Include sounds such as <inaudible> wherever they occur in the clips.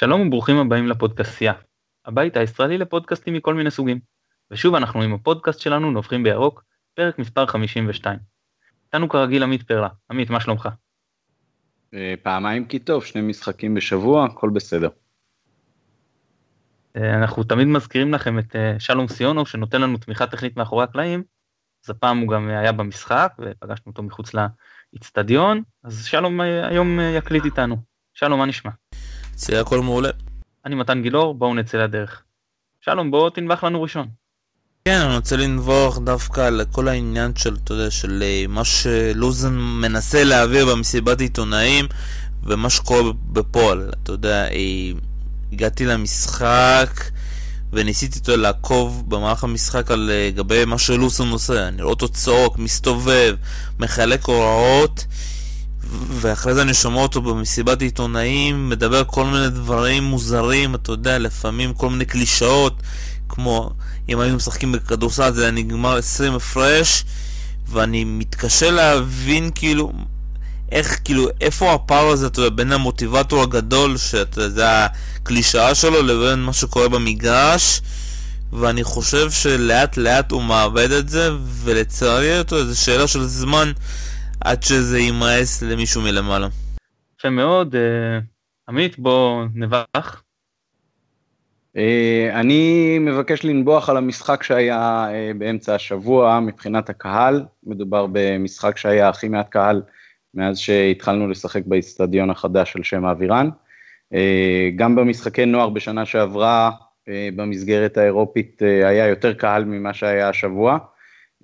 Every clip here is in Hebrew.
שלום וברוכים הבאים לפודקאסטייה, הבית הישראלי לפודקאסטים מכל מיני סוגים. ושוב אנחנו עם הפודקאסט שלנו נובחים בירוק, פרק מספר 52. איתנו כרגיל עמית פרלה. עמית, מה שלומך? אה, פעמיים כי טוב, שני משחקים בשבוע, הכל בסדר. אה, אנחנו תמיד מזכירים לכם את אה, שלום סיונוב שנותן לנו תמיכה טכנית מאחורי הקלעים, אז הפעם הוא גם היה במשחק ופגשנו אותו מחוץ לאיצטדיון, אז שלום היום יקליט איתנו. שלום, מה נשמע? אצלי הכל מעולה. אני מתן גילאור, בואו נצא לדרך. שלום, בוא תנבח לנו ראשון. כן, אני רוצה לנבוח דווקא על כל העניין של, אתה יודע, של אה, מה שלוזן מנסה להעביר במסיבת עיתונאים ומה שקורה בפועל. אתה יודע, אה, הגעתי למשחק וניסיתי אותו לעקוב במהלך המשחק על אה, גבי מה שלוזן עושה. אני רואה אותו צועק, מסתובב, מחלק הוראות. ואחרי זה אני שומע אותו במסיבת עיתונאים, מדבר כל מיני דברים מוזרים, אתה יודע, לפעמים כל מיני קלישאות, כמו אם היינו משחקים בכדורסל זה היה נגמר 20 הפרש, ואני מתקשה להבין כאילו, איך, כאילו, איפה הפער הזה, אתה יודע, בין המוטיבטור הגדול, שזה הקלישאה שלו, לבין מה שקורה במגרש. ואני חושב שלאט לאט הוא מאבד את זה, ולצערי, יודע, זו שאלה של זמן עד שזה יימאס למישהו מלמעלה. יפה מאוד, אה, עמית בוא נבח. אה, אני מבקש לנבוח על המשחק שהיה אה, באמצע השבוע מבחינת הקהל, מדובר במשחק שהיה הכי מעט קהל מאז שהתחלנו לשחק באיצטדיון החדש על שם אבירן. גם במשחקי נוער בשנה שעברה, במסגרת האירופית, היה יותר קהל ממה שהיה השבוע.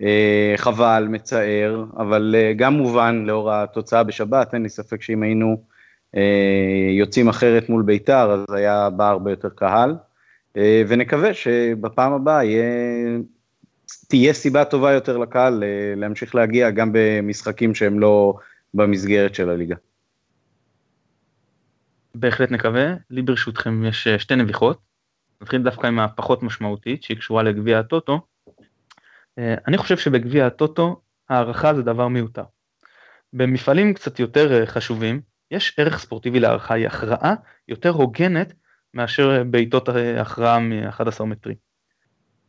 אה, חבל, מצער, אבל אה, גם מובן לאור התוצאה בשבת, אין לי ספק שאם היינו אה, יוצאים אחרת מול בית"ר, אז היה בא הרבה יותר קהל, ונקווה שבפעם הבאה תהיה סיבה טובה יותר לקהל להמשיך להגיע גם במשחקים שהם לא במסגרת של הליגה. בהחלט נקווה. לי ברשותכם יש שתי נביחות. נתחיל דווקא עם הפחות משמעותית, שהיא קשורה לגביע הטוטו. אה, אני חושב שבגביע הטוטו הערכה זה דבר מיותר. במפעלים קצת יותר אה, חשובים יש ערך ספורטיבי להערכה, היא הכרעה יותר הוגנת מאשר בעיטות אה, הכרעה מ-11 מטרים.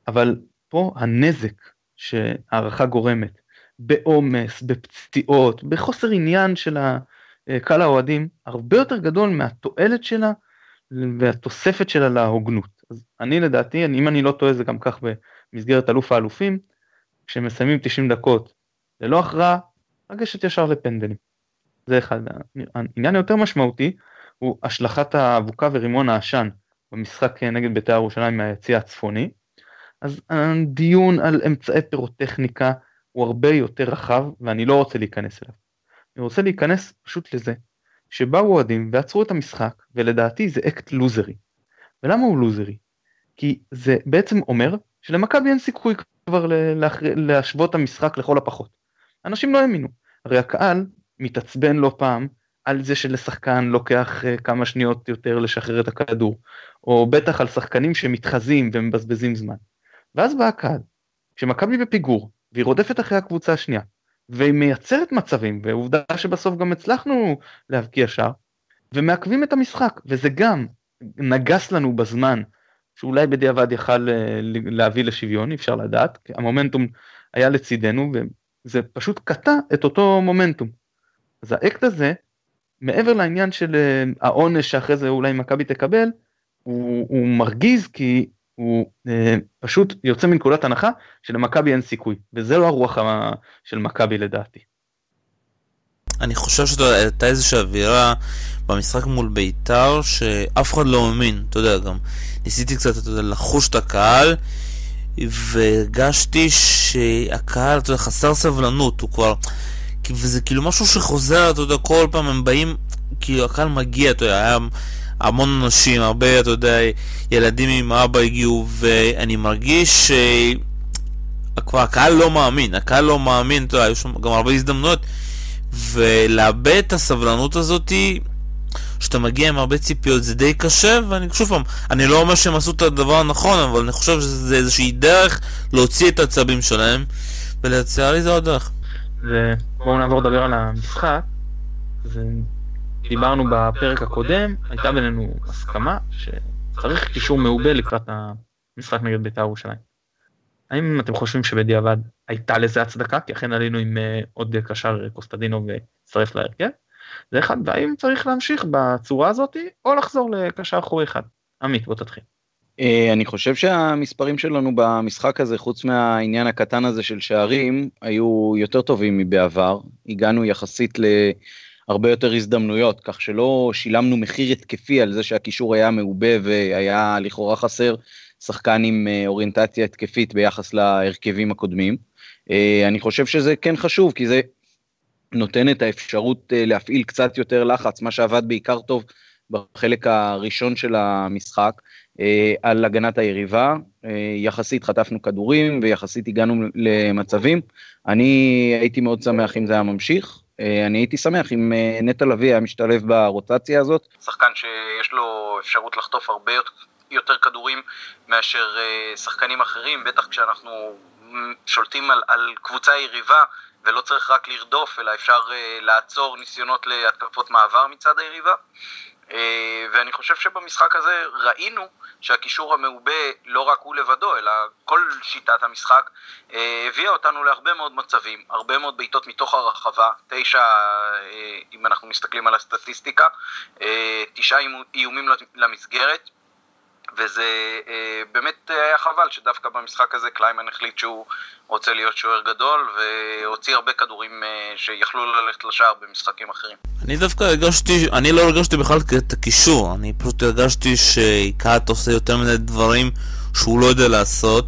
אבל פה הנזק שהערכה גורמת בעומס, בפציעות, בחוסר עניין של קהל האוהדים, הרבה יותר גדול מהתועלת שלה והתוספת שלה להוגנות. אז אני לדעתי, אם אני לא טועה זה גם כך במסגרת אלוף האלופים, כשמסיימים 90 דקות ללא הכרעה, לגשת ישר לפנדלים. זה אחד. העניין היותר משמעותי הוא השלכת האבוקה ורימון העשן במשחק נגד בית"ר ירושלים מהיציא הצפוני. אז הדיון על אמצעי פירוטכניקה הוא הרבה יותר רחב ואני לא רוצה להיכנס אליו. אני רוצה להיכנס פשוט לזה שבאו אוהדים ועצרו את המשחק ולדעתי זה אקט לוזרי. ולמה הוא לוזרי? כי זה בעצם אומר שלמכבי אין סיכוי כבר להשוות את המשחק לכל הפחות. אנשים לא האמינו, הרי הקהל מתעצבן לא פעם על זה שלשחקן לוקח אה, כמה שניות יותר לשחרר את הכדור, או בטח על שחקנים שמתחזים ומבזבזים זמן. ואז בא הקהל, כשמכבי בפיגור, והיא רודפת אחרי הקבוצה השנייה, והיא מייצרת מצבים, ועובדה שבסוף גם הצלחנו להבקיע שער, ומעכבים את המשחק, וזה גם נגס לנו בזמן שאולי בדיעבד יכל אה, להביא לשוויון, אי אפשר לדעת, המומנטום היה לצידנו וזה פשוט קטע את אותו מומנטום. אז האקט הזה, מעבר לעניין של אה, העונש שאחרי זה אולי מכבי תקבל, הוא, הוא מרגיז כי הוא אה, פשוט יוצא מנקודת הנחה שלמכבי אין סיכוי, וזה לא הרוח של מכבי לדעתי. אני חושב שהייתה איזושהי אווירה במשחק מול בית"ר שאף אחד לא האמין, אתה יודע, גם ניסיתי קצת אתה יודע, לחוש את הקהל והרגשתי שהקהל, אתה יודע, חסר סבלנות, הוא כבר... וזה כאילו משהו שחוזר, אתה יודע, כל פעם הם באים, כאילו הקהל מגיע, אתה יודע, היה המון אנשים, הרבה, אתה יודע, ילדים עם אבא הגיעו, ואני מרגיש ש... כבר הקהל לא מאמין, הקהל לא מאמין, אתה יודע, היו שם גם הרבה הזדמנויות ולאבד את הסבלנות הזאתי, כשאתה מגיע עם הרבה ציפיות זה די קשה, ואני שוב פעם, אני לא אומר שהם עשו את הדבר הנכון, אבל אני חושב שזה איזושהי דרך להוציא את העצבים שלהם, ולצערי זה עוד דרך. ובואו נעבור לדבר על המשחק. דיברנו בפרק הקודם, הייתה בינינו הסכמה שצריך קישור מעובה לקראת המשחק נגד בית"ר ירושלים. האם אתם חושבים שבדיעבד הייתה לזה הצדקה? כי אכן עלינו עם uh, עוד קשר קוסטדינו והצטרף להרכב. זה אחד, והאם צריך להמשיך בצורה הזאת או לחזור לקשר אחורי אחד? עמית, בוא תתחיל. Uh, אני חושב שהמספרים שלנו במשחק הזה, חוץ מהעניין הקטן הזה של שערים, היו יותר טובים מבעבר. הגענו יחסית להרבה יותר הזדמנויות, כך שלא שילמנו מחיר התקפי על זה שהקישור היה מעובה והיה לכאורה חסר שחקן עם אה, אוריינטציה התקפית ביחס להרכבים הקודמים. אה, אני חושב שזה כן חשוב, כי זה נותן את האפשרות אה, להפעיל קצת יותר לחץ, מה שעבד בעיקר טוב בחלק הראשון של המשחק, על הגנת היריבה. יחסית חטפנו כדורים ויחסית הגענו למצבים. אני הייתי מאוד שמח אם זה היה ממשיך. אני הייתי שמח אם נטע לביא היה משתלב ברוטציה הזאת. שחקן שיש לו אפשרות לחטוף הרבה יותר כדורים מאשר אה, שחקנים אחרים, בטח כשאנחנו שולטים על, על קבוצה יריבה ולא צריך רק לרדוף, אלא אפשר uh, לעצור ניסיונות להתקפות מעבר מצד היריבה. Uh, ואני חושב שבמשחק הזה ראינו שהקישור המעובה לא רק הוא לבדו, אלא כל שיטת המשחק uh, הביאה אותנו להרבה מאוד מצבים, הרבה מאוד בעיטות מתוך הרחבה, תשע, uh, אם אנחנו מסתכלים על הסטטיסטיקה, uh, תשעה איומים למסגרת. וזה אה, באמת היה חבל שדווקא במשחק הזה קליימן החליט שהוא רוצה להיות שוער גדול והוציא הרבה כדורים אה, שיכלו ללכת לשער במשחקים אחרים. אני דווקא הרגשתי, אני לא הרגשתי בכלל את הקישור, אני פשוט הרגשתי שקאט עושה יותר מיני דברים שהוא לא יודע לעשות.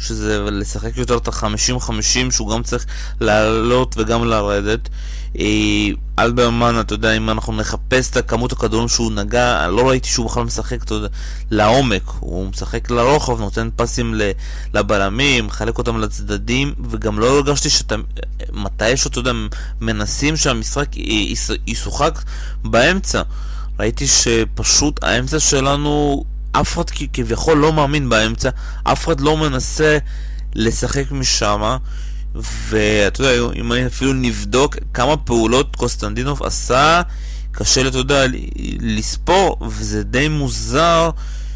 שזה לשחק יותר את ה-50-50 שהוא גם צריך לעלות וגם לרדת. אה, אלברמן, אתה יודע, אם אנחנו נחפש את הכמות הכדורים שהוא נגע, לא ראיתי שהוא בכלל משחק, אתה יודע, לעומק. הוא משחק לרוחב, נותן פסים לבלמים, מחלק אותם לצדדים, וגם לא הרגשתי שאתה, מתי שאתה יודע, מנסים שהמשחק ישוחק באמצע. ראיתי שפשוט האמצע שלנו, אף אחד כביכול לא מאמין באמצע, אף אחד לא מנסה לשחק משם. ואתה יודע, אם אפילו נבדוק כמה פעולות קוסטנדינוב עשה, קשה, אתה יודע, לספור, וזה די מוזר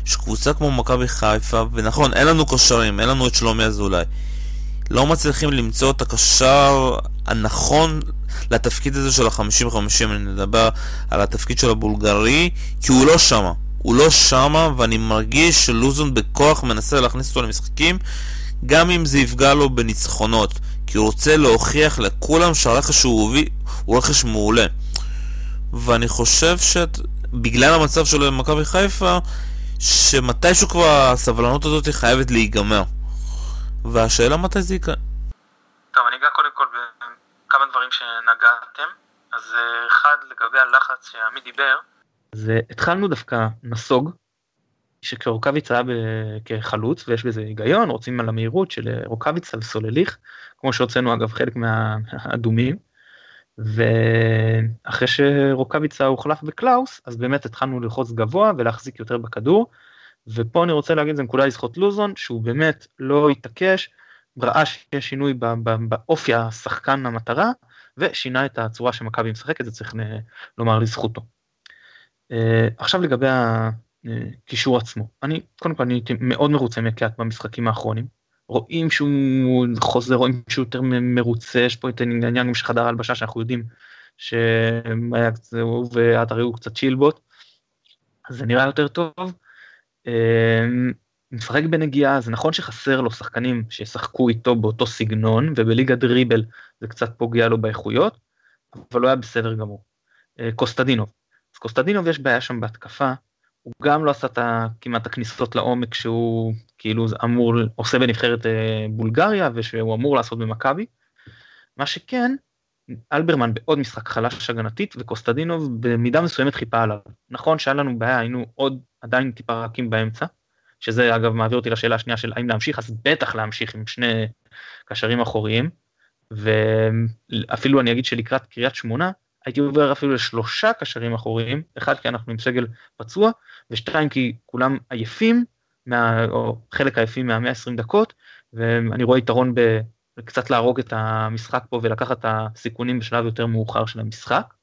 שקבוצה כמו מכבי חיפה, ונכון, אין לנו קשרים, אין לנו את שלומי אזולאי, לא מצליחים למצוא את הקשר הנכון לתפקיד הזה של ה-50-50, אני מדבר על התפקיד של הבולגרי, כי הוא לא שמה. הוא לא שמה, ואני מרגיש שלוזון בכוח מנסה להכניס אותו למשחקים, גם אם זה יפגע לו בניצחונות, כי הוא רוצה להוכיח לכולם שהרכש שהוא הביא הוא רכש מעולה. ואני חושב שבגלל המצב של מכבי חיפה, שמתישהו כבר הסבלנות הזאת חייבת להיגמר. והשאלה מתי זה יקרה. טוב, אני אגע קודם כל בכמה דברים שנגעתם. אז אה, אחד, לגבי הלחץ שעמית דיבר, אז אה, התחלנו דווקא נסוג, שכשרוקאביץ היה כחלוץ, ויש בזה היגיון, רוצים על המהירות של אה, רוקאביץ על סולליך, כמו שהוצאנו אגב חלק מהאדומים, ואחרי שרוקאביצה הוחלף בקלאוס, אז באמת התחלנו ללחוץ גבוה ולהחזיק יותר בכדור, ופה אני רוצה להגיד, זה נקודה לזכות לוזון, שהוא באמת לא התעקש, ראה שיש שינוי באופי השחקן המטרה, ושינה את הצורה שמכבי משחקת, זה צריך לומר לזכותו. אה, עכשיו לגבי הקישור עצמו, אני קודם כל אני הייתי מאוד מרוצה מקאט במשחקים האחרונים, רואים שהוא חוזר, רואים שהוא יותר מרוצה, יש פה את העניין גם של חדר הלבשה שאנחנו יודעים שהיה קצת, הוא ועטרי הוא קצת צ'ילבוט, אז זה נראה יותר טוב. אה, משחק בנגיעה, זה נכון שחסר לו שחקנים שישחקו איתו באותו סגנון, ובליגה דריבל זה קצת פוגע לו באיכויות, אבל הוא היה בסדר גמור. אה, קוסטדינוב, אז קוסטדינוב יש בעיה שם בהתקפה, הוא גם לא עשה את כמעט הכניסות לעומק שהוא כאילו אמור, עושה בנבחרת אה, בולגריה ושהוא אמור לעשות במכבי. מה שכן, אלברמן בעוד משחק חלש הגנתית וקוסטדינוב במידה מסוימת חיפה עליו. נכון שהיה לנו בעיה, היינו עוד עדיין טיפה רכים באמצע, שזה אגב מעביר אותי לשאלה השנייה של האם להמשיך, אז בטח להמשיך עם שני קשרים אחוריים, ואפילו אני אגיד שלקראת קריית שמונה, הייתי עובר אפילו לשלושה קשרים אחוריים, אחד כי אנחנו עם סגל פצוע, ושתיים כי כולם עייפים, מה, או חלק עייפים מה-120 דקות, ואני רואה יתרון בקצת להרוג את המשחק פה ולקחת את הסיכונים בשלב יותר מאוחר של המשחק.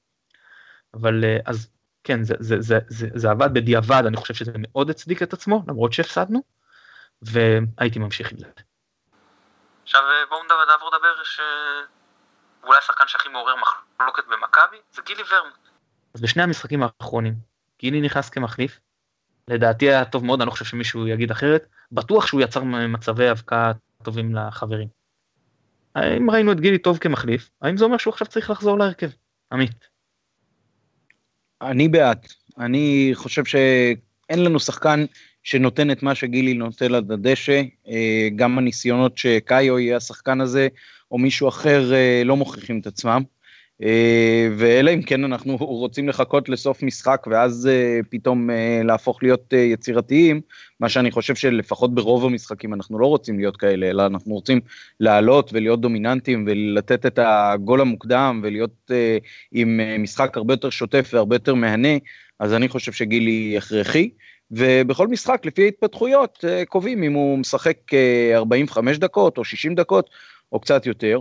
אבל אז כן, זה, זה, זה, זה, זה עבד בדיעבד, אני חושב שזה מאוד הצדיק את עצמו, למרות שהפסדנו, והייתי ממשיך עם זה. עכשיו בואו נעבור לדבר שאולי השחקן שהכי מעורר מחלוקת במכבי זה גילי ורמוט. אז בשני המשחקים האחרונים, גילי נכנס כמחליף, לדעתי היה טוב מאוד, אני לא חושב שמישהו יגיד אחרת, בטוח שהוא יצר מצבי אבקה טובים לחברים. אם ראינו את גילי טוב כמחליף, האם זה אומר שהוא עכשיו צריך לחזור להרכב? עמית. אני בעד. אני חושב שאין לנו שחקן שנותן את מה שגילי נותן על הדשא. אה, גם הניסיונות שקאיו יהיה השחקן הזה, או מישהו אחר, אה, לא מוכיחים את עצמם. אה, ואלא אם כן אנחנו <laughs> רוצים לחכות לסוף משחק ואז אה, פתאום אה, להפוך להיות יצירתיים, מה שאני חושב שלפחות ברוב המשחקים אנחנו לא רוצים להיות כאלה, אלא אנחנו רוצים לעלות ולהיות דומיננטיים ולתת את הגול המוקדם ולהיות עם משחק הרבה יותר שוטף והרבה יותר מהנה, אז אני חושב שגילי הכרחי. ובכל משחק לפי ההתפתחויות קובעים אם הוא משחק 45 דקות או 60 דקות או קצת יותר.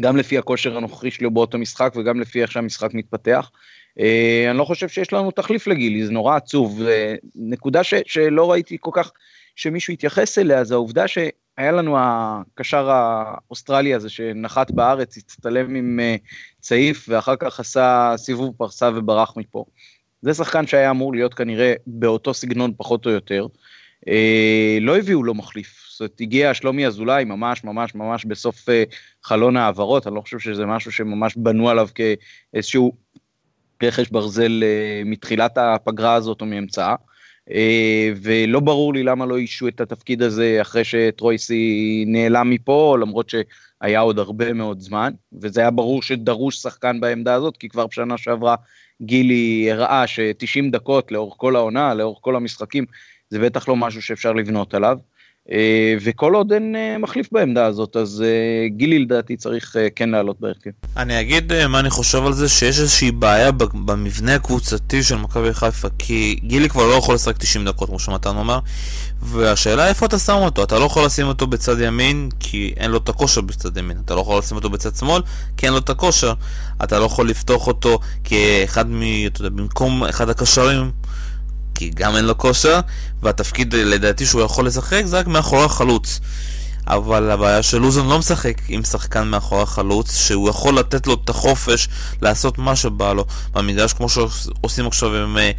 גם לפי הכושר הנוכחי שלו באותו משחק וגם לפי איך שהמשחק מתפתח. אה, אני לא חושב שיש לנו תחליף לגילי, זה נורא עצוב. נקודה ש, שלא ראיתי כל כך שמישהו התייחס אליה, זה העובדה שהיה לנו הקשר האוסטרלי הזה שנחת בארץ, הצטלם עם אה, צעיף ואחר כך עשה סיבוב פרסה וברח מפה. זה שחקן שהיה אמור להיות כנראה באותו סגנון פחות או יותר. אה, לא הביאו לו מחליף, זאת אומרת, הגיע שלומי אזולאי ממש ממש ממש בסוף אה, חלון העברות, אני לא חושב שזה משהו שממש בנו עליו כאיזשהו רכש ברזל אה, מתחילת הפגרה הזאת או מאמצעה. אה, ולא ברור לי למה לא אישו את התפקיד הזה אחרי שטרויסי נעלם מפה, למרות שהיה עוד הרבה מאוד זמן, וזה היה ברור שדרוש שחקן בעמדה הזאת, כי כבר בשנה שעברה גילי הראה ש-90 דקות לאורך כל העונה, לאורך כל המשחקים, זה בטח לא משהו שאפשר לבנות עליו. אה, וכל עוד אין אה, מחליף בעמדה הזאת, אז אה, גילי לדעתי צריך כן לעלות בהרכב. אני אגיד מה אני חושב על זה, שיש איזושהי בעיה במבנה הקבוצתי של מכבי חיפה, כי גילי כבר לא יכול לשחק 90 דקות, כמו שמתן אומר, והשאלה איפה אתה שם אותו, אתה לא יכול לשים אותו בצד ימין, כי אין לו את הכושר בצד ימין, אתה לא יכול לשים אותו בצד שמאל, כי אין לו את הכושר, אתה לא יכול לפתוח אותו כאחד מ... אתה יודע, במקום אחד הקשרים. כי גם אין לו כושר, והתפקיד לדעתי שהוא יכול לשחק זה רק מאחורי החלוץ. אבל הבעיה של לוזון לא משחק עם שחקן מאחורי החלוץ, שהוא יכול לתת לו את החופש לעשות מה שבא לו במגרש, כמו שעושים עכשיו עם, אה,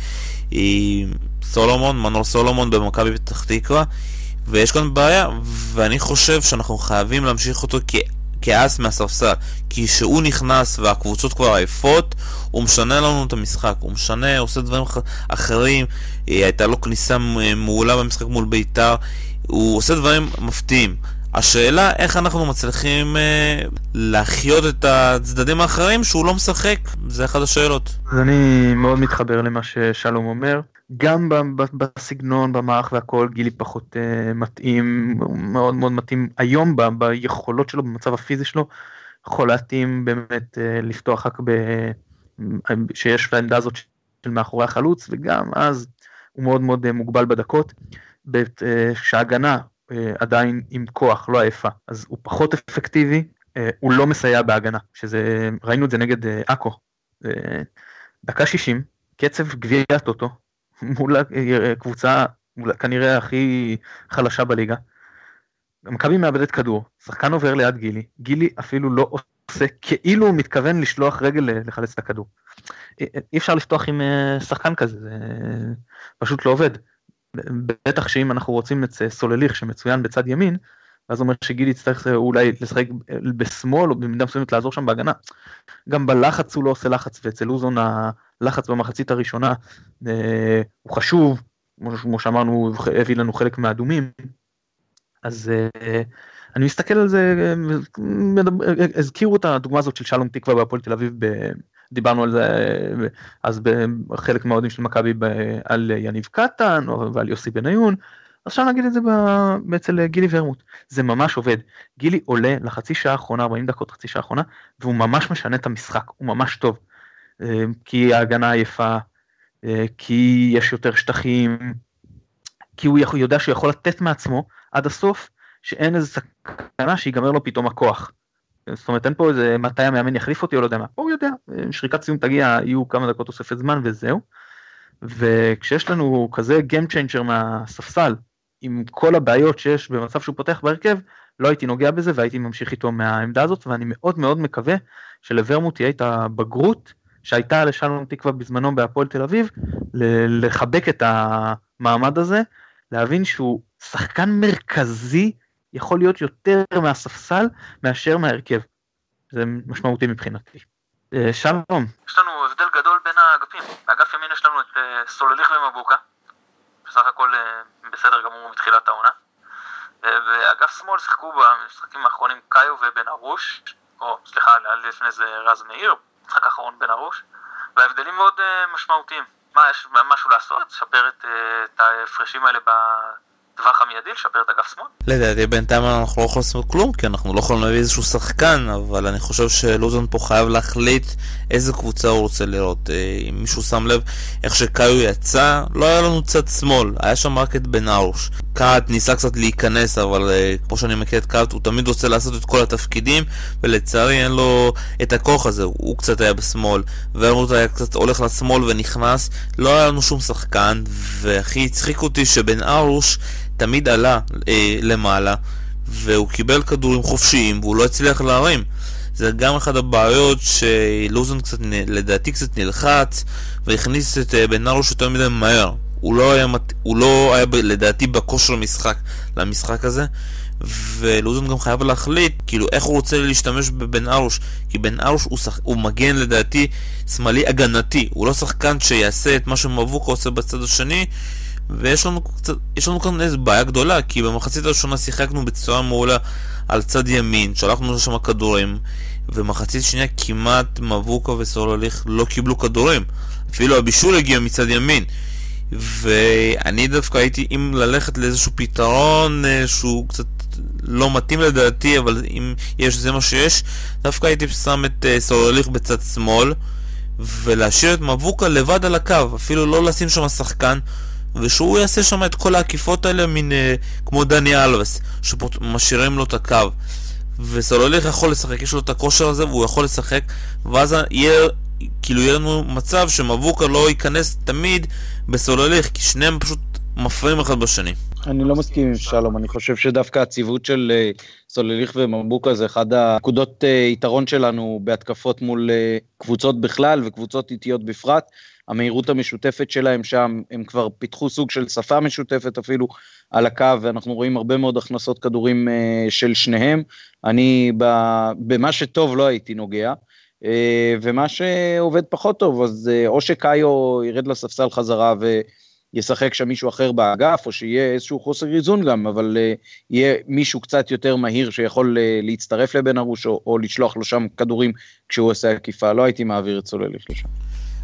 עם סולומון, מנור סולומון במכבי פתח תקווה. ויש כאן בעיה, ואני חושב שאנחנו חייבים להמשיך אותו כאס מהספסל, כי כשהוא נכנס והקבוצות כבר עייפות, הוא משנה לנו את המשחק, הוא משנה, עושה דברים אחרים, אה, הייתה לו כניסה מעולה במשחק מול בית"ר, הוא עושה דברים מפתיעים. השאלה איך אנחנו מצליחים אה, להחיות את הצדדים האחרים שהוא לא משחק, זה אחת השאלות. אז אני מאוד מתחבר למה ששלום אומר. גם בסגנון, במערך והכל, גילי פחות uh, מתאים, מאוד מאוד מתאים היום ב, ביכולות שלו, במצב הפיזי שלו, יכול להתאים באמת uh, לפתוח רק ב... שיש לעמדה הזאת של מאחורי החלוץ, וגם אז הוא מאוד מאוד uh, מוגבל בדקות. כשההגנה עדיין עם כוח, לא עייפה, אז הוא פחות אפקטיבי, uh, הוא לא מסייע בהגנה, שזה, ראינו את זה נגד עכו. Uh, דקה 60, קצב גביע הטוטו, מול הקבוצה כנראה הכי חלשה בליגה. מכבי מאבדת כדור, שחקן עובר ליד גילי, גילי אפילו לא עושה כאילו הוא מתכוון לשלוח רגל לחלץ את הכדור. אי אפשר לפתוח עם אה, שחקן כזה, זה פשוט לא עובד. בטח שאם אנחנו רוצים את סולליך שמצוין בצד ימין, אז אומר שגילי יצטרך אולי לשחק בשמאל או במידה מסוימת לעזור שם בהגנה. גם בלחץ הוא לא עושה לחץ ואצל אוזון הלחץ במחצית הראשונה אה, הוא חשוב, כמו שאמרנו הוא הביא לנו חלק מהאדומים. אז אה, אני מסתכל על זה, הזכירו את הדוגמה הזאת של שלום תקווה בהפועל תל אביב, דיברנו על זה אז בחלק מהאוהדים של מכבי על יניב קטן ועל יוסי בניון. עכשיו נגיד את זה אצל גילי ורמוט, זה ממש עובד. גילי עולה לחצי שעה האחרונה, 40 דקות חצי שעה האחרונה, והוא ממש משנה את המשחק, הוא ממש טוב. אה, כי ההגנה עייפה, אה, כי יש יותר שטחים, כי הוא יודע שהוא יכול לתת מעצמו עד הסוף, שאין איזה סכנה שיגמר לו פתאום הכוח. זאת אומרת אין פה איזה מתי המאמן יחליף אותי או לא יודע מה, הוא יודע, שריקת סיום תגיע, יהיו כמה דקות תוספת זמן וזהו. וכשיש לנו כזה Game Changer מהספסל, עם כל הבעיות שיש במצב שהוא פותח בהרכב, לא הייתי נוגע בזה והייתי ממשיך איתו מהעמדה הזאת, ואני מאוד מאוד מקווה שלוורמוט תהיה את הבגרות שהייתה לשלום תקווה בזמנו בהפועל תל אביב, לחבק את המעמד הזה, להבין שהוא שחקן מרכזי, יכול להיות יותר מהספסל מאשר מההרכב. זה משמעותי מבחינתי. אה, שלום. יש לנו הבדל גדול בין האגפים. באגף ימין יש לנו את אה, סולליך ומבוקה, בסך הכל אה, בסדר גמור מתחילת העונה. באגף שמאל שיחקו במשחקים האחרונים קאיו ובן ארוש, או סליחה, לפני זה רז מאיר, משחק אחרון בן ארוש, וההבדלים מאוד משמעותיים. מה, יש משהו לעשות? לשפר את ההפרשים האלה בטווח המיידי, לשפר את אגף שמאל? לדעתי בינתיים אנחנו לא יכולים לעשות כלום, כי אנחנו לא יכולים להביא איזשהו שחקן, אבל אני חושב שלוזון פה חייב להחליט איזה קבוצה הוא רוצה לראות. אה, אם מישהו שם לב איך שקאיו יצא, לא היה לנו צד שמאל, היה שם רק את בן ארוש. קאט ניסה קצת להיכנס, אבל uh, כמו שאני מכיר את קאט, הוא תמיד רוצה לעשות את כל התפקידים, ולצערי אין לו את הכוח הזה, הוא קצת היה בשמאל, ורמוט היה קצת הולך לשמאל ונכנס, לא היה לנו שום שחקן, והכי הצחיק אותי שבן ארוש תמיד עלה אה, למעלה, והוא קיבל כדורים חופשיים, והוא לא הצליח להרים. זה גם אחת הבעיות שלוזון קצת, לדעתי קצת נלחץ, והכניס את אה, בן ארוש יותר מדי מהר. הוא לא היה, הוא לא היה לדעתי בכושר משחק למשחק הזה ולוזון גם חייב להחליט כאילו איך הוא רוצה להשתמש בבן ארוש כי בן ארוש הוא, שח... הוא מגן לדעתי שמאלי הגנתי הוא לא שחקן שיעשה את מה שמבוקה עושה בצד השני ויש לנו קצת, לנו כאן איזו בעיה גדולה כי במחצית הראשונה שיחקנו בצורה מעולה על צד ימין, שלחנו לשם כדורים ומחצית שנייה כמעט מבוקה וסולליך לא קיבלו כדורים. אפילו הבישול הגיע מצד ימין. ואני דווקא הייתי אם ללכת לאיזשהו פתרון אה, שהוא קצת לא מתאים לדעתי, אבל אם יש זה מה שיש, דווקא הייתי שם את uh, סולליך בצד שמאל ולהשאיר את מבוקה לבד על הקו, אפילו לא לשים שם שחקן ושהוא יעשה שם את כל העקיפות האלה מין uh, כמו דני אלווס שמשאירים לו את הקו וסולליך יכול לשחק, יש לו את הכושר הזה והוא יכול לשחק ואז יהיה כאילו יהיה לנו מצב שמבוקה לא ייכנס תמיד בסולליך, כי שניהם פשוט מפריעים אחד בשני. אני לא מסכים עם שלום, אני חושב שדווקא הציוות של אה, סולליך ומבוקה זה אחד הנקודות אה, יתרון שלנו בהתקפות מול אה, קבוצות בכלל וקבוצות איטיות בפרט. המהירות המשותפת שלהם שם, הם כבר פיתחו סוג של שפה משותפת אפילו על הקו, ואנחנו רואים הרבה מאוד הכנסות כדורים של שניהם. אני במה שטוב לא הייתי נוגע. ומה שעובד פחות טוב, אז או שקאיו ירד לספסל חזרה וישחק שם מישהו אחר באגף, או שיהיה איזשהו חוסר איזון גם, אבל אה, יהיה מישהו קצת יותר מהיר שיכול להצטרף לבן ארוש, או, או לשלוח לו שם כדורים כשהוא עושה עקיפה, לא הייתי מעביר את סולליך לשם.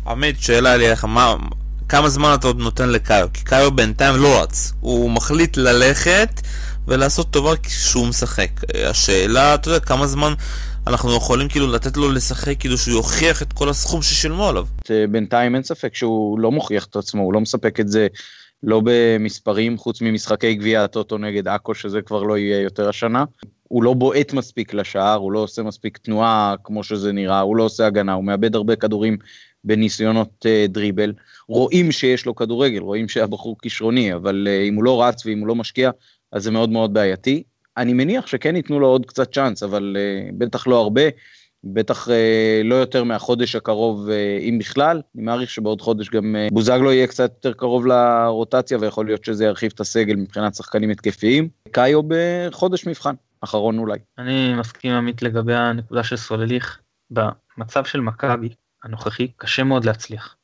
עמית, שאלה לי לך, מה... כמה זמן אתה עוד נותן לקאיו? כי קאיו בינתיים לא רץ, הוא מחליט ללכת ולעשות טובה כשהוא משחק. השאלה, אתה יודע, כמה זמן אנחנו יכולים כאילו לתת לו לשחק כאילו שהוא יוכיח את כל הסכום ששילמו עליו. בינתיים אין ספק שהוא לא מוכיח את עצמו, הוא לא מספק את זה לא במספרים חוץ ממשחקי גביע הטוטו נגד עכו שזה כבר לא יהיה יותר השנה. הוא לא בועט מספיק לשער, הוא לא עושה מספיק תנועה כמו שזה נראה, הוא לא עושה הגנה, הוא מאבד הרבה כדורים בניסיונות uh, דריבל. רואים שיש לו כדורגל, רואים שהבחור כישרוני, אבל uh, אם הוא לא רץ ואם הוא לא משקיע, אז זה מאוד מאוד בעייתי. אני מניח שכן ייתנו לו עוד קצת צ'אנס, אבל uh, בטח לא הרבה, בטח uh, לא יותר מהחודש הקרוב, uh, אם בכלל. אני מעריך שבעוד חודש גם uh, בוזגלו יהיה קצת יותר קרוב לרוטציה, ויכול להיות שזה ירחיב את הסגל מבחינת שחקנים התקפיים. קאיו בחודש מבחן, אחרון אולי. אני מסכים עמית לגבי הנקודה של סולליך. במצב של מכבי הנוכחי קשה מאוד להצליח.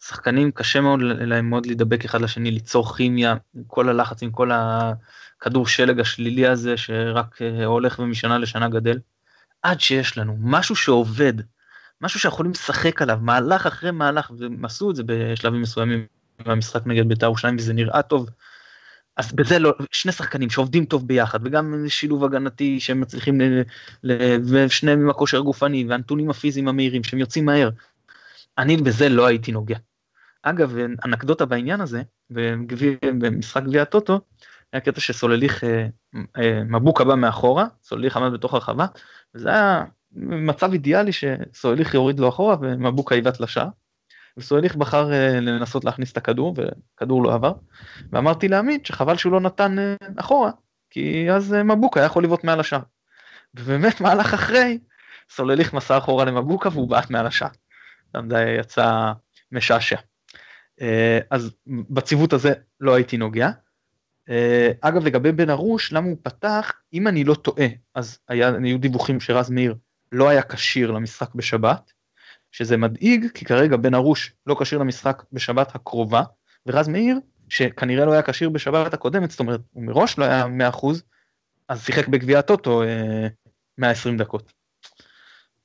שחקנים קשה מאוד להם מאוד להידבק אחד לשני, ליצור כימיה, עם כל הלחץ, עם כל הכדור שלג השלילי הזה שרק אה, הולך ומשנה לשנה גדל. עד שיש לנו משהו שעובד, משהו שיכולים לשחק עליו, מהלך אחרי מהלך, והם עשו את זה בשלבים מסוימים במשחק נגד בית"ר ירושלים וזה נראה טוב. אז בזה לא, שני שחקנים שעובדים טוב ביחד, וגם שילוב הגנתי שהם מצליחים, ל, ל, ושניהם עם הכושר הגופני, והנתונים הפיזיים המהירים שהם יוצאים מהר. אני בזה לא הייתי נוגע. אגב, אנקדוטה בעניין הזה, במשחק גביע הטוטו, היה קטע שסולליך, אה, אה, מבוקה בא מאחורה, סולליך עמד בתוך הרחבה, וזה היה מצב אידיאלי שסולליך יוריד לו אחורה ומבוקה יבעט לשער. וסולליך בחר אה, לנסות להכניס את הכדור, וכדור לא עבר, ואמרתי לעמית שחבל שהוא לא נתן אה, אחורה, כי אז אה, מבוקה היה יכול לבעוט מעל השער. ובאמת מהלך אחרי, סולליך מסר אחורה למבוקה והוא בעט מעל השער. זה יצא משעשע. אה, אז בציוות הזה לא הייתי נוגע. אה, אגב לגבי בן ארוש למה הוא פתח אם אני לא טועה אז היה, היו דיווחים שרז מאיר לא היה כשיר למשחק בשבת שזה מדאיג כי כרגע בן ארוש לא כשיר למשחק בשבת הקרובה ורז מאיר שכנראה לא היה כשיר בשבת הקודמת זאת אומרת הוא מראש לא היה 100% אז שיחק בגביע הטוטו 120 אה, דקות.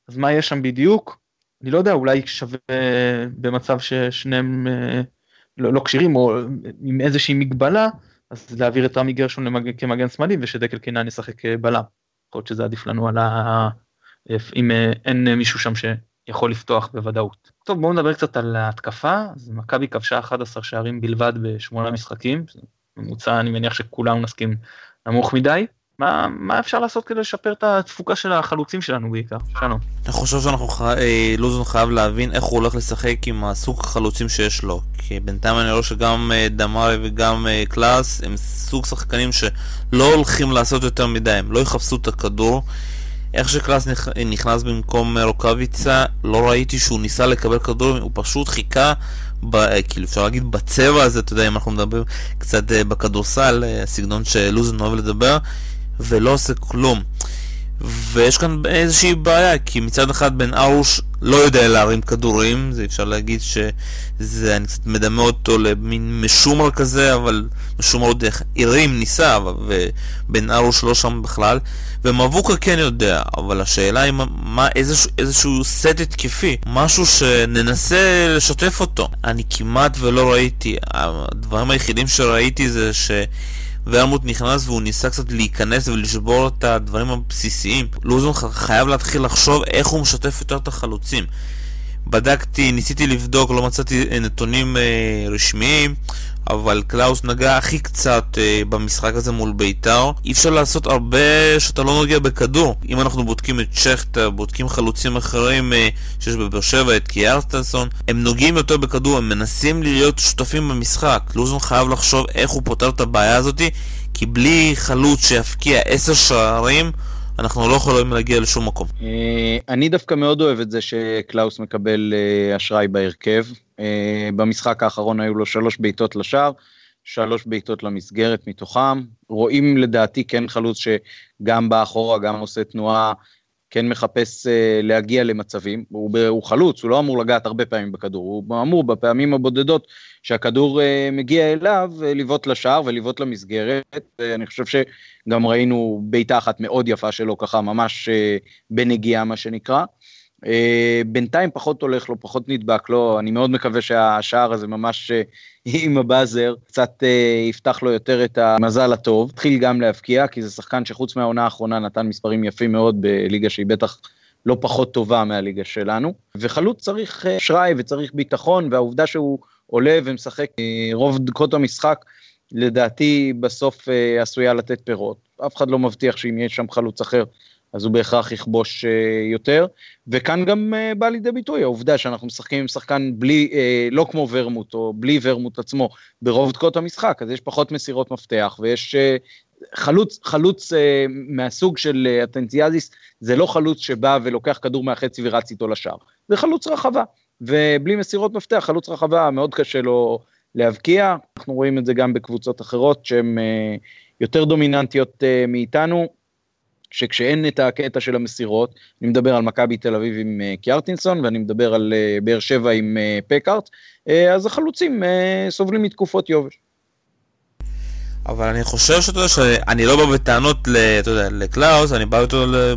אז מה יש שם בדיוק אני לא יודע, אולי שווה במצב ששניהם אה, לא, לא כשירים או עם איזושהי מגבלה, אז להעביר את רמי גרשון למג... כמגן שמאלי ושדקל קינן ישחק אה, בלם. יכול להיות שזה עדיף לנו על ה... אם אה, אין מישהו שם שיכול לפתוח בוודאות. טוב בואו נדבר קצת על ההתקפה, אז מכבי כבשה 11 שערים בלבד בשמונה משחקים, ממוצע אני מניח שכולנו נסכים נמוך מדי. מה, מה אפשר לעשות כדי לשפר את התפוקה של החלוצים שלנו בעיקר? שלום. אני חושב שאנחנו חי... אה, לוזון חייב להבין איך הוא הולך לשחק עם הסוג החלוצים שיש לו. כי בינתיים אני רואה שגם אה, דמארי וגם אה, קלאס הם סוג שחקנים שלא הולכים לעשות יותר מדי, הם לא יחפשו את הכדור. איך שקלאס נכנס במקום רוקאביצה, לא ראיתי שהוא ניסה לקבל כדור, הוא פשוט חיכה, ב, כאילו אפשר להגיד בצבע הזה, אתה יודע, אם אנחנו מדברים קצת בכדורסל, הסגנון שלוזון אוהב לדבר, ולא עושה כלום. ויש כאן איזושהי בעיה, כי מצד אחד בן ארוש לא יודע להרים כדורים, זה אפשר להגיד שזה, אני קצת מדמה אותו למין משומר כזה, אבל משומר עוד איך הרים, ניסה, ובן ארוש לא שם בכלל, ומבוקה כן יודע, אבל השאלה היא מה, איזשהו, איזשהו סט התקפי, משהו שננסה לשתף אותו. אני כמעט ולא ראיתי, הדברים היחידים שראיתי זה ש... ורמוט נכנס והוא ניסה קצת להיכנס ולשבור את הדברים הבסיסיים. לוזון חייב להתחיל לחשוב איך הוא משתף יותר את החלוצים. בדקתי, ניסיתי לבדוק, לא מצאתי נתונים אה, רשמיים, אבל קלאוס נגע הכי קצת אה, במשחק הזה מול בית"ר. אי אפשר לעשות הרבה שאתה לא נוגע בכדור. אם אנחנו בודקים את שכטר, בודקים חלוצים אחרים אה, שיש בבאר שבע, את קיארטנסון, הם נוגעים יותר בכדור, הם מנסים להיות שותפים במשחק. לוזון חייב לחשוב איך הוא פותר את הבעיה הזאתי, כי בלי חלוץ שיפקיע עשר שערים, אנחנו לא יכולים להגיע לשום מקום. אה, אני דווקא מאוד אוהב את זה שקלאוס מקבל אה, אשראי בהרכב. אה, במשחק האחרון היו לו שלוש בעיטות לשער, שלוש בעיטות למסגרת מתוכם. רואים לדעתי כן חלוץ שגם בא אחורה, גם עושה תנועה, כן מחפש להגיע למצבים. הוא, הוא חלוץ, הוא לא אמור לגעת הרבה פעמים בכדור, הוא אמור בפעמים הבודדות שהכדור מגיע אליו לבעוט לשער ולבעוט למסגרת. אני חושב ש... גם ראינו בעיטה אחת מאוד יפה שלו, ככה ממש אה, בנגיעה מה שנקרא. אה, בינתיים פחות הולך לו, פחות נדבק לו, אני מאוד מקווה שהשער הזה ממש אה, <laughs> עם הבאזר קצת יפתח לו יותר את המזל הטוב. התחיל גם להבקיע, כי זה שחקן שחוץ מהעונה האחרונה נתן מספרים יפים מאוד בליגה שהיא בטח לא פחות טובה מהליגה שלנו. וחלוץ צריך אשראי וצריך ביטחון, והעובדה שהוא עולה ומשחק רוב דקות המשחק, לדעתי בסוף אה, עשויה לתת פירות. אף אחד לא מבטיח שאם יש שם חלוץ אחר, אז הוא בהכרח יכבוש אה, יותר. וכאן גם אה, בא לידי ביטוי העובדה שאנחנו משחקים עם שחקן בלי, אה, לא כמו ורמוט, או בלי ורמוט עצמו, ברוב דקות המשחק, אז יש פחות מסירות מפתח, ויש אה, חלוץ, חלוץ אה, מהסוג של אטנציאזיס, זה לא חלוץ שבא ולוקח כדור מהחצי ורץ איתו לשער, זה חלוץ רחבה. ובלי מסירות מפתח, חלוץ רחבה מאוד קשה לו להבקיע, אנחנו רואים את זה גם בקבוצות אחרות שהן אה, יותר דומיננטיות אה, מאיתנו, שכשאין את הקטע של המסירות, אני מדבר על מכבי תל אביב עם אה, קיארטינסון ואני מדבר על באר שבע עם פקארט, אז החלוצים סובלים מתקופות יובש. אבל אני חושב שאתה יודע שאני לא בא בטענות, אתה יודע, לקלאוס, אני בא יותר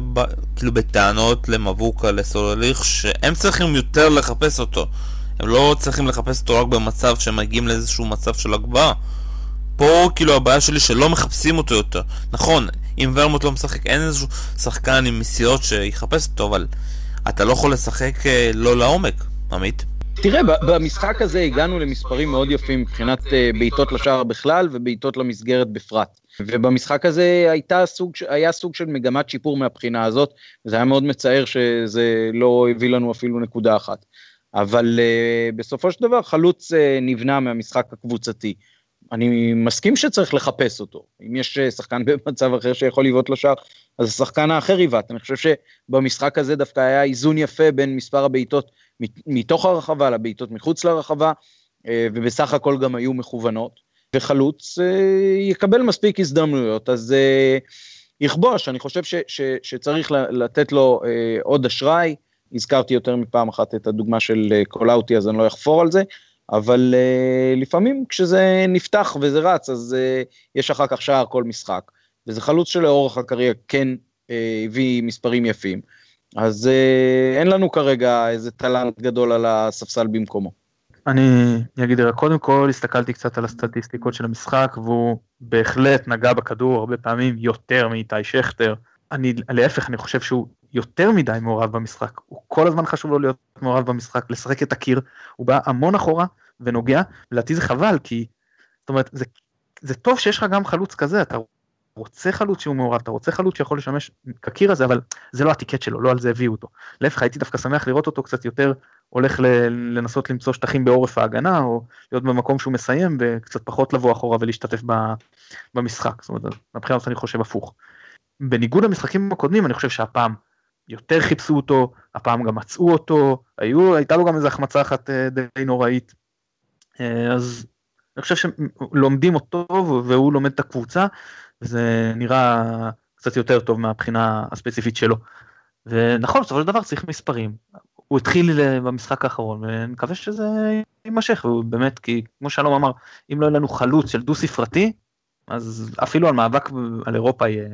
כאילו בטענות למבוקה, לסולליך, שהם צריכים יותר לחפש אותו. הם לא צריכים לחפש אותו רק במצב שהם מגיעים לאיזשהו מצב של הגבהה. פה כאילו הבעיה שלי שלא מחפשים אותו יותר. נכון, אם ורמוט לא משחק, אין איזשהו שחקן עם מסיעות שיחפש אותו, אבל אתה לא יכול לשחק אה, לא לעומק, עמית. תראה, במשחק הזה הגענו למספרים מאוד יפים מבחינת אה, בעיטות לשער בכלל ובעיטות למסגרת בפרט. ובמשחק הזה הייתה סוג, היה סוג של מגמת שיפור מהבחינה הזאת, וזה היה מאוד מצער שזה לא הביא לנו אפילו נקודה אחת. אבל uh, בסופו של דבר חלוץ uh, נבנה מהמשחק הקבוצתי. אני מסכים שצריך לחפש אותו. אם יש שחקן <laughs> במצב אחר שיכול לבעוט לשער, אז השחקן האחר יבעט. אני חושב שבמשחק הזה דווקא היה איזון יפה בין מספר הבעיטות מתוך הרחבה לבעיטות מחוץ לרחבה, אה, ובסך הכל גם היו מכוונות, וחלוץ אה, יקבל מספיק הזדמנויות, אז אה, יכבוש, אני חושב ש, ש, שצריך לתת לו עוד אשראי, הזכרתי יותר מפעם אחת את הדוגמה של קולאוטי, אז אני לא אחפור על זה, אבל לפעמים כשזה נפתח וזה רץ, אז יש אחר כך שער כל משחק, וזה חלוץ שלאורך הקריירה כן הביא מספרים יפים. אז אה, אין לנו כרגע איזה טלנט גדול על הספסל במקומו. אני אגיד רק קודם כל הסתכלתי קצת על הסטטיסטיקות של המשחק והוא בהחלט נגע בכדור הרבה פעמים יותר מאיתי שכטר. אני להפך אני חושב שהוא יותר מדי מעורב במשחק הוא כל הזמן חשוב לו להיות מעורב במשחק לשחק את הקיר הוא בא המון אחורה ונוגע לדעתי זה חבל כי זאת אומרת זה, זה טוב שיש לך גם חלוץ כזה אתה רוצה חלוץ שהוא מעורב, אתה רוצה חלוץ שיכול לשמש כקיר הזה, אבל זה לא הטיקט שלו, לא על זה הביאו אותו. להפך, הייתי דווקא שמח לראות אותו קצת יותר הולך לנסות למצוא שטחים בעורף ההגנה, או להיות במקום שהוא מסיים, וקצת פחות לבוא אחורה ולהשתתף במשחק. זאת אומרת, מבחינת אני חושב הפוך. בניגוד למשחקים הקודמים, אני חושב שהפעם יותר חיפשו אותו, הפעם גם מצאו אותו, היו, הייתה לו גם איזו החמצה אחת אה, די נוראית. אה, אז אני חושב שלומדים אותו והוא לומד את הקבוצה, זה נראה קצת יותר טוב מהבחינה הספציפית שלו. ונכון, בסופו של דבר צריך מספרים. הוא התחיל במשחק האחרון, ונקווה שזה יימשך, והוא באמת, כי כמו שלום אמר, אם לא יהיה לנו חלוץ של דו ספרתי, אז אפילו על מאבק על אירופה יהיה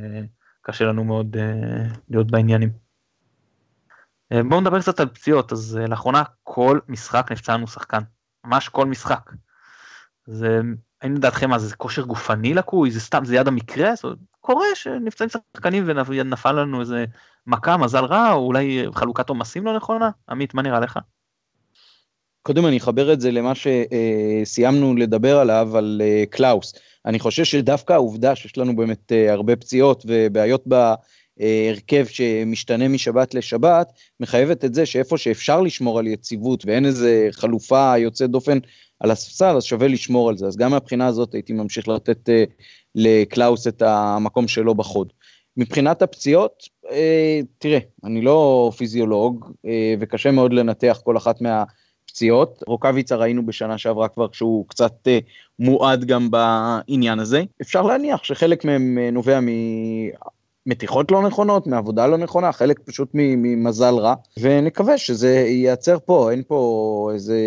קשה לנו מאוד להיות בעניינים. Uh, בואו נדבר קצת על פציעות, אז uh, לאחרונה כל משחק נפצע לנו שחקן, ממש כל משחק. זה האם לדעתכם מה זה כושר גופני לקוי? זה סתם זה יד המקרה? זאת קורה שנפצעים שחקנים ונפל לנו איזה מכה מזל רע או אולי חלוקת עומסים לא נכונה? עמית מה נראה לך. קודם אני אחבר את זה למה שסיימנו לדבר עליו על אה, קלאוס. אני חושב שדווקא העובדה שיש לנו באמת אה, הרבה פציעות ובעיות בהרכב שמשתנה משבת לשבת מחייבת את זה שאיפה שאפשר לשמור על יציבות ואין איזה חלופה יוצאת דופן על הספסל, אז שווה לשמור על זה. אז גם מהבחינה הזאת הייתי ממשיך לתת אה, לקלאוס את המקום שלו בחוד. מבחינת הפציעות, אה, תראה, אני לא פיזיולוג, וקשה מאוד לנתח כל אחת מהפציעות. רוקאביצה ראינו בשנה שעברה כבר שהוא קצת מועד גם בעניין הזה. אפשר להניח שחלק מהם נובע מתיחות לא נכונות, מעבודה לא נכונה, חלק פשוט ממזל רע, ונקווה שזה ייעצר פה, אין פה איזה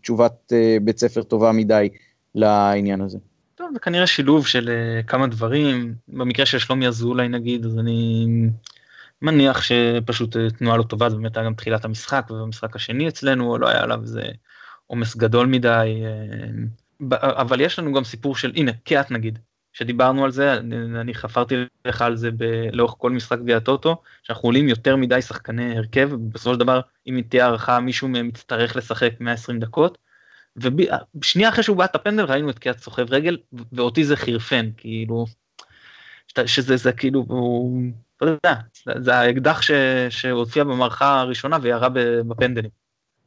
תשובת אה, בית ספר טובה מדי לעניין הזה. טוב, זה כנראה שילוב של uh, כמה דברים, במקרה של שלומי אזולאי נגיד, אז אני מניח שפשוט uh, תנועה לא טובה, זה באמת היה גם תחילת המשחק, ובמשחק השני אצלנו לא היה עליו איזה עומס גדול מדי, אבל יש לנו גם סיפור של, הנה, קיאט נגיד, שדיברנו על זה, אני, אני חפרתי לך על זה לאורך כל משחק גביע הטוטו, שאנחנו עולים יותר מדי שחקני הרכב, ובסופו של דבר אם תהיה הערכה מישהו מהם יצטרך לשחק 120 דקות, ושנייה אחרי שהוא בעט הפנדל ראינו את קיאט סוחב רגל, ואותי זה חירפן, כאילו, שזה זה כאילו, הוא, אתה יודע, זה האקדח שהופיע במערכה הראשונה וירה בפנדלים.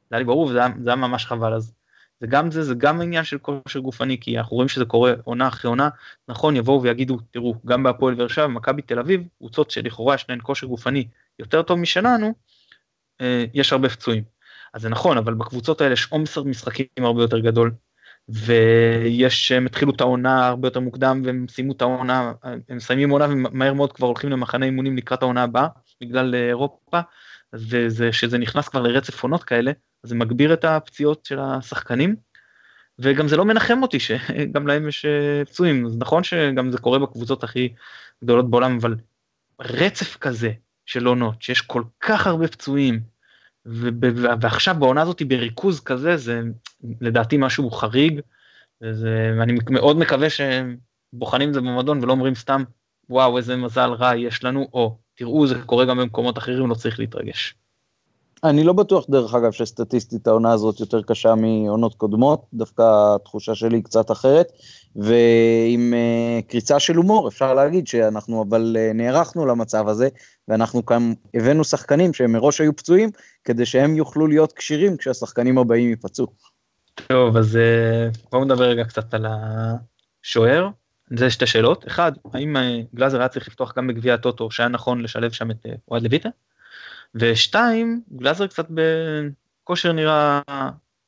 זה היה לי ברור וזה היה, זה היה ממש חבל אז. זה גם זה, זה גם עניין של כושר גופני, כי אנחנו רואים שזה קורה עונה אחרי עונה, נכון, יבואו ויגידו, תראו, גם בהפועל באר שבע, מכבי תל אביב, קבוצות שלכאורה יש להן כושר גופני יותר טוב משלנו, אה, יש הרבה פצועים. אז זה נכון, אבל בקבוצות האלה יש עומס משחקים הרבה יותר גדול, ויש, הם התחילו את העונה הרבה יותר מוקדם, והם סיימו את העונה, הם מסיימים עונה ומהר מאוד כבר הולכים למחנה אימונים לקראת העונה הבאה, בגלל אירופה, ושזה נכנס כבר לרצף עונות כאלה, זה מגביר את הפציעות של השחקנים, וגם זה לא מנחם אותי שגם להם יש אה, פצועים, אז נכון שגם זה קורה בקבוצות הכי גדולות בעולם, אבל רצף כזה של עונות, שיש כל כך הרבה פצועים, ועכשיו בעונה הזאת בריכוז כזה, זה לדעתי משהו חריג, ואני מאוד מקווה שהם בוחנים את זה במועדון ולא אומרים סתם, וואו איזה מזל רע יש לנו, או תראו זה קורה גם במקומות אחרים, לא צריך להתרגש. אני לא בטוח, דרך אגב, שסטטיסטית העונה הזאת יותר קשה מעונות קודמות, דווקא התחושה שלי קצת אחרת, ועם uh, קריצה של הומור, אפשר להגיד שאנחנו אבל uh, נערכנו למצב הזה, ואנחנו כאן הבאנו שחקנים שהם מראש היו פצועים, כדי שהם יוכלו להיות כשירים כשהשחקנים הבאים ייפצעו. טוב, אז uh, בואו נדבר רגע קצת על השוער. זה שתי שאלות. אחד, האם גלאזר היה צריך לפתוח גם בגביע הטוטו, שהיה נכון לשלב שם את אוהד לויטה? ושתיים, גלאזר קצת בכושר נראה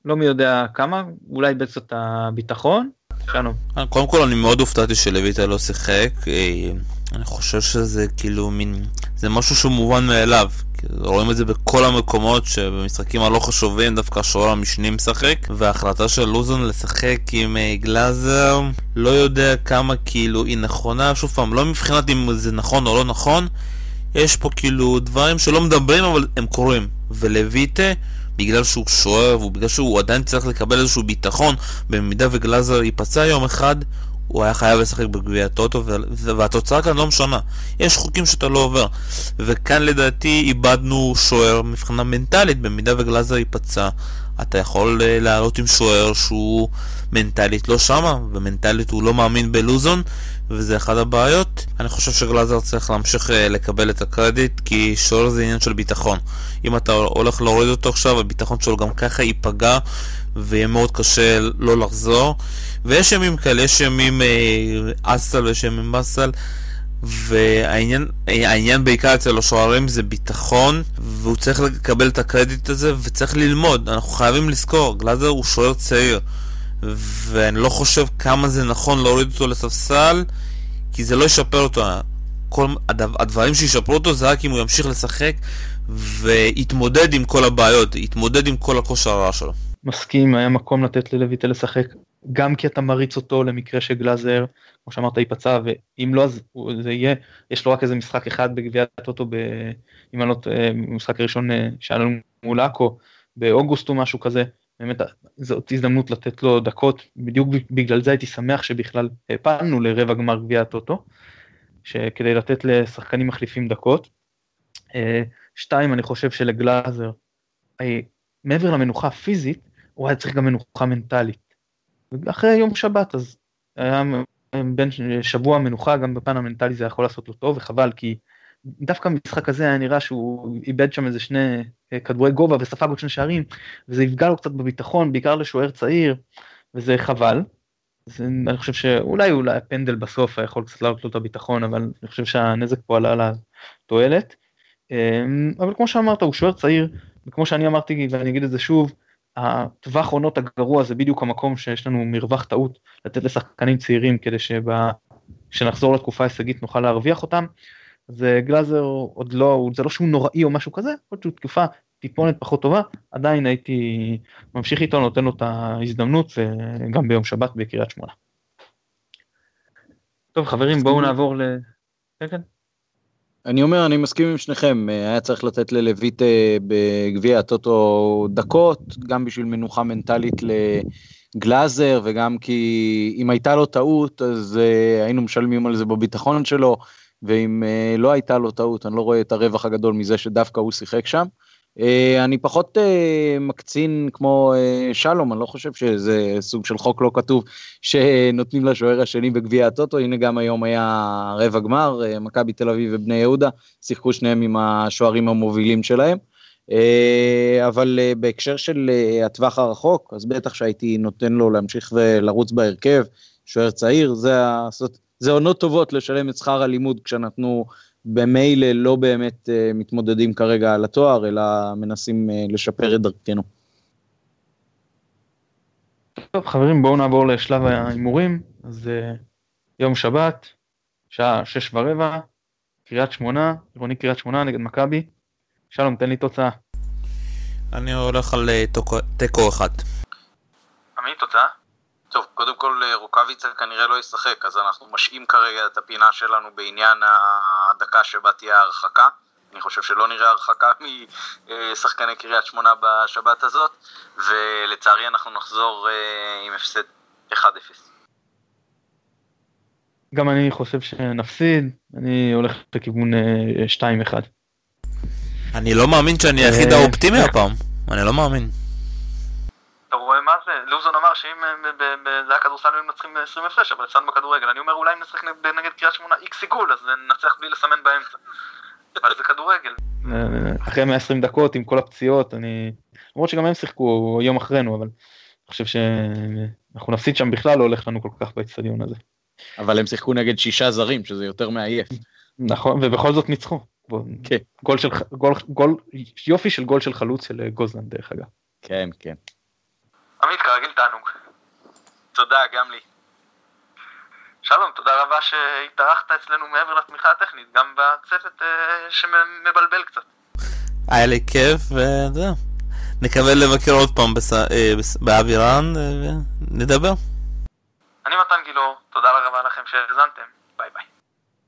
לא מי יודע כמה, אולי איבד קצת הביטחון. שלום. קודם כל אני מאוד הופתעתי שלויטה לא שיחק, אה, אני חושב שזה כאילו מין, זה משהו שהוא מובן מאליו. רואים את זה בכל המקומות שבמשחקים הלא חשובים דווקא השוער המשני משחק וההחלטה של לוזון לשחק עם אה, גלאזר לא יודע כמה כאילו היא נכונה שוב פעם לא מבחינת אם זה נכון או לא נכון יש פה כאילו דברים שלא מדברים אבל הם קורים. ולויטה, בגלל שהוא שוער ובגלל שהוא עדיין צריך לקבל איזשהו ביטחון, במידה וגלאזר ייפצע יום אחד, הוא היה חייב לשחק בגביע הטוטו, והתוצאה כאן לא משנה. יש חוקים שאתה לא עובר. וכאן לדעתי איבדנו שוער מבחינה מנטלית, במידה וגלאזר ייפצע, אתה יכול אה, לעלות עם שוער שהוא מנטלית לא שמה, ומנטלית הוא לא מאמין בלוזון, וזה אחת הבעיות. אני חושב שגלאזר צריך להמשיך אה, לקבל את הקרדיט, כי שוער זה עניין של ביטחון. אם אתה הולך להוריד אותו עכשיו, הביטחון שלו גם ככה ייפגע, ויהיה מאוד קשה לא לחזור. ויש ימים כאלה, יש ימים אה, אסל ויש ימים באסל. והעניין בעיקר אצל השוערים זה ביטחון והוא צריך לקבל את הקרדיט הזה וצריך ללמוד אנחנו חייבים לזכור גלאזר הוא שוער צעיר ואני לא חושב כמה זה נכון להוריד אותו לספסל כי זה לא ישפר אותו. כל הדברים שישפרו אותו זה רק אם הוא ימשיך לשחק ויתמודד עם כל הבעיות יתמודד עם כל הכושר הרע שלו. מסכים היה מקום לתת ללויטה לשחק גם כי אתה מריץ אותו למקרה שגלאזר כמו שאמרת ייפצע ואם לא אז זה יהיה יש לו רק איזה משחק אחד בגביע הטוטו אם אני לא טועה משחק הראשון אה, שהיה לנו מול עכו באוגוסט או משהו כזה באמת זאת הזדמנות לתת לו דקות בדיוק בגלל זה הייתי שמח שבכלל הפלנו לרבע גמר גביע הטוטו שכדי לתת לשחקנים מחליפים דקות. אה, שתיים אני חושב שלגלאזר אה, מעבר למנוחה הפיזית הוא היה צריך גם מנוחה מנטלית. אחרי יום שבת אז היה בין שבוע מנוחה גם בפן המנטלי זה יכול לעשות לו טוב וחבל כי דווקא המשחק הזה היה נראה שהוא איבד שם איזה שני אה, כדורי גובה וספג עוד שני שערים וזה יפגע לו קצת בביטחון בעיקר לשוער צעיר וזה חבל. אז אני חושב שאולי אולי הפנדל בסוף יכול קצת להעלות לו את הביטחון אבל אני חושב שהנזק פה עלה על התועלת. אמ, אבל כמו שאמרת הוא שוער צעיר וכמו שאני אמרתי ואני אגיד את זה שוב הטווח עונות הגרוע זה בדיוק המקום שיש לנו מרווח טעות לתת לשחקנים צעירים כדי שנחזור לתקופה ההישגית נוכל להרוויח אותם. אז גלאזר עוד לא, זה לא שהוא נוראי או משהו כזה, עוד שהוא תקופה טיפונת פחות טובה, עדיין הייתי ממשיך איתו, נותן לו את ההזדמנות גם ביום שבת בקריית שמונה. טוב חברים בואו נעבור ל... כן כן. אני אומר, אני מסכים עם שניכם, אה, היה צריך לתת ללויט אה, בגביע הטוטו דקות, גם בשביל מנוחה מנטלית לגלאזר, וגם כי אם הייתה לו טעות, אז uh, היינו משלמים על זה בביטחון שלו, ואם uh, לא הייתה לו טעות, אני לא רואה את הרווח הגדול מזה שדווקא הוא שיחק שם. Uh, אני פחות uh, מקצין כמו שלום, אני לא חושב שזה סוג של חוק לא כתוב שנותנים לשוער השני בגביע הטוטו, הנה גם היום היה רבע גמר, מכבי תל אביב ובני יהודה, שיחקו שניהם עם השוערים המובילים שלהם. אבל בהקשר של הטווח הרחוק, אז בטח שהייתי נותן לו להמשיך ולרוץ בהרכב, שוער צעיר, זה, זה עונות טובות לשלם את שכר הלימוד כשנתנו במילא לא באמת uh, מתמודדים כרגע על התואר, אלא מנסים uh, לשפר את דרכנו. טוב חברים בואו נעבור לשלב ההימורים, אז uh, יום שבת, שעה שש ורבע, קריית שמונה, עירוני קריית שמונה נגד מכבי. שלום תן לי תוצאה. אני הולך על תיקו אחד. עמי תוצאה? טוב, קודם כל אה, רוקאביצה כנראה לא ישחק, אז אנחנו משעים כרגע את הפינה שלנו בעניין הדקה שבה תהיה ההרחקה. אני חושב שלא נראה הרחקה משחקני קריית שמונה בשבת הזאת, ולצערי אנחנו נחזור אה, עם הפסד 1-0. גם אני חושב שנפסיד, אני הולך לכיוון 2-1. אה, אני לא מאמין שאני היחיד האופטימי הפעם. אני לא מאמין. אתה רואה מה זה? לוזון אמר שאם אה, זה היה כדורסל היו מנצחים ב-20 הפרש, אבל הפסדנו בכדורגל. אני אומר אולי אם נשחק נגד- קריית שמונה איקס עיגול, אז ננצח בלי לסמן באמצע. אבל זה כדורגל. אה, אחרי 120 דקות עם כל הפציעות, אני... למרות שגם הם שיחקו יום אחרינו, אבל אני חושב שאנחנו נפסיד שם בכלל, לא הולך לנו כל כך באצטדיון הזה. אבל הם שיחקו נגד שישה זרים, שזה יותר מעייף. נכון, ובכל זאת ניצחו. כן. גול של, גול, גול, יופי של גול של חלוץ של אה, גוזלנד דרך אגב. כן, כן. עמית, כרגיל תענוג. תודה, גם לי. שלום, תודה רבה שהתארחת אצלנו מעבר לתמיכה הטכנית, גם בצוות אה, שמבלבל קצת. היה לי כיף, יודע. נקווה לבקר עוד פעם בס... אה, בס... באבירן, אה, ונדבר. אני מתן גילאור, תודה רבה לכם שהאזנתם.